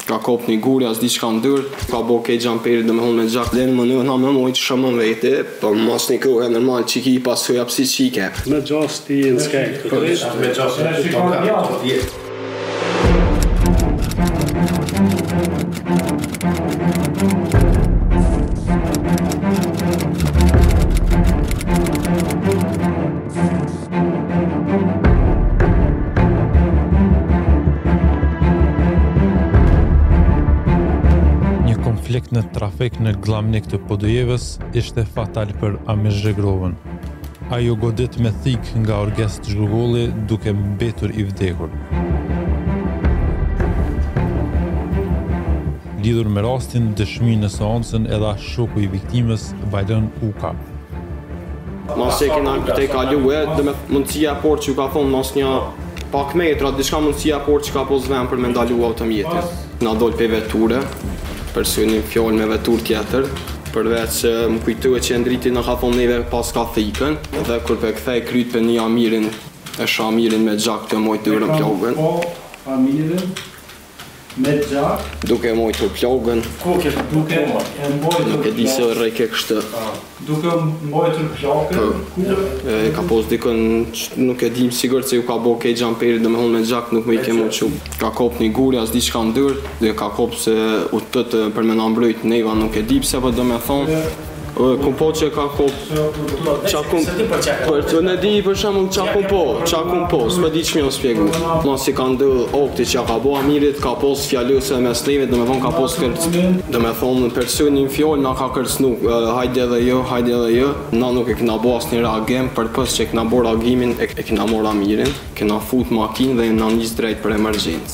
Ka kap ni gur as di çka n'dor u ka bo krejt xhemperi domethënë me gjak edhe n'mënyrë na me mujt shumë n'veti po mas ni kohe normal që ki pasoja psiqike. Me gjasë ti je në skenk të drejtë. Me gjasë je në skenk të drejtë. Një konflikt në trafik në Gllamnik të Podujevës ishte fatal për Amir Zhegrovën. Ai u godit me thikë nga Orgest Zhugolli duke mbetur i vdekur. Lidhur me rastin, dëshmoi në seancë edhe shoku i viktimës, Valon Uka, Mos e kena te kalue, dhe me mundësia e parë që u ka thonë mas një pak metra, diçka mundësia e parë që ka pas venë për me ndalu automjetet. Na dolëm pej veture, për asnjë fjalë me veturë tjetër, përveç që më kujtohet që Endriti na ka thonë neve paska thikën, dhe kur pe kthej kryt për nga Amirin, e shoh Amirin me gjak tu mbajtë dorën n'plagën. Po, Amirin, Me gjak. Duke mbajtur plagën. Ka qenë duke e mbajtur. Nuk e di s'e rrej ka qenë kështu. Duke mbajtur plagën. E ka pas dikun nuk e di sigurt se ju ka bo krejt xhemperi domethënë me gjak nuk më i ke më çu. Ka kap një gur as di çka n'dorë dhe ka kap se u të të për me na mbrojt neva nuk e di pse po domethënë. Kam pa që ka kap Qa kam Për të në di për shumë Qa kam pa Qa kam pa S'di qysh me u shpjegu Masi ka ndodhë akti që ka bo Amirit Ka pas fjalosje me slimit Domethonë ka pas kërc Domethonë Për të një fjalë Na ka kërcnu Hajde dhe ju Hajde dhe ju Na nuk e kina bo asnjë reagim Përpos që e kina bo reagimin E kina marr Amirin Kina fut n'makinë dhe jena nis drejt për emergjencë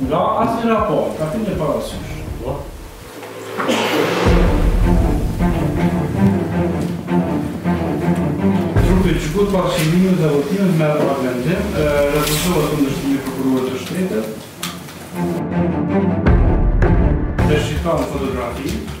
Nga asnjë raport, ta keni parasysh. Trupi gjykues pas këshillimit dhe votimit merr aktvendim, refuzohet kundërshtimi i Prokurorit të Shtetit. E shikoni fotografinë.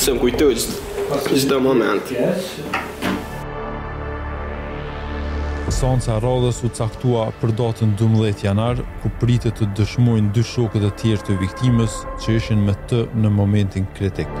S'më kujtohet çdo moment. Seanca e radhës u caktua për datën dymbëdhjetë janar, ku pritet të dëshmojnë dy shokët e tjerë të viktimës që ishin me të në momentin kritik.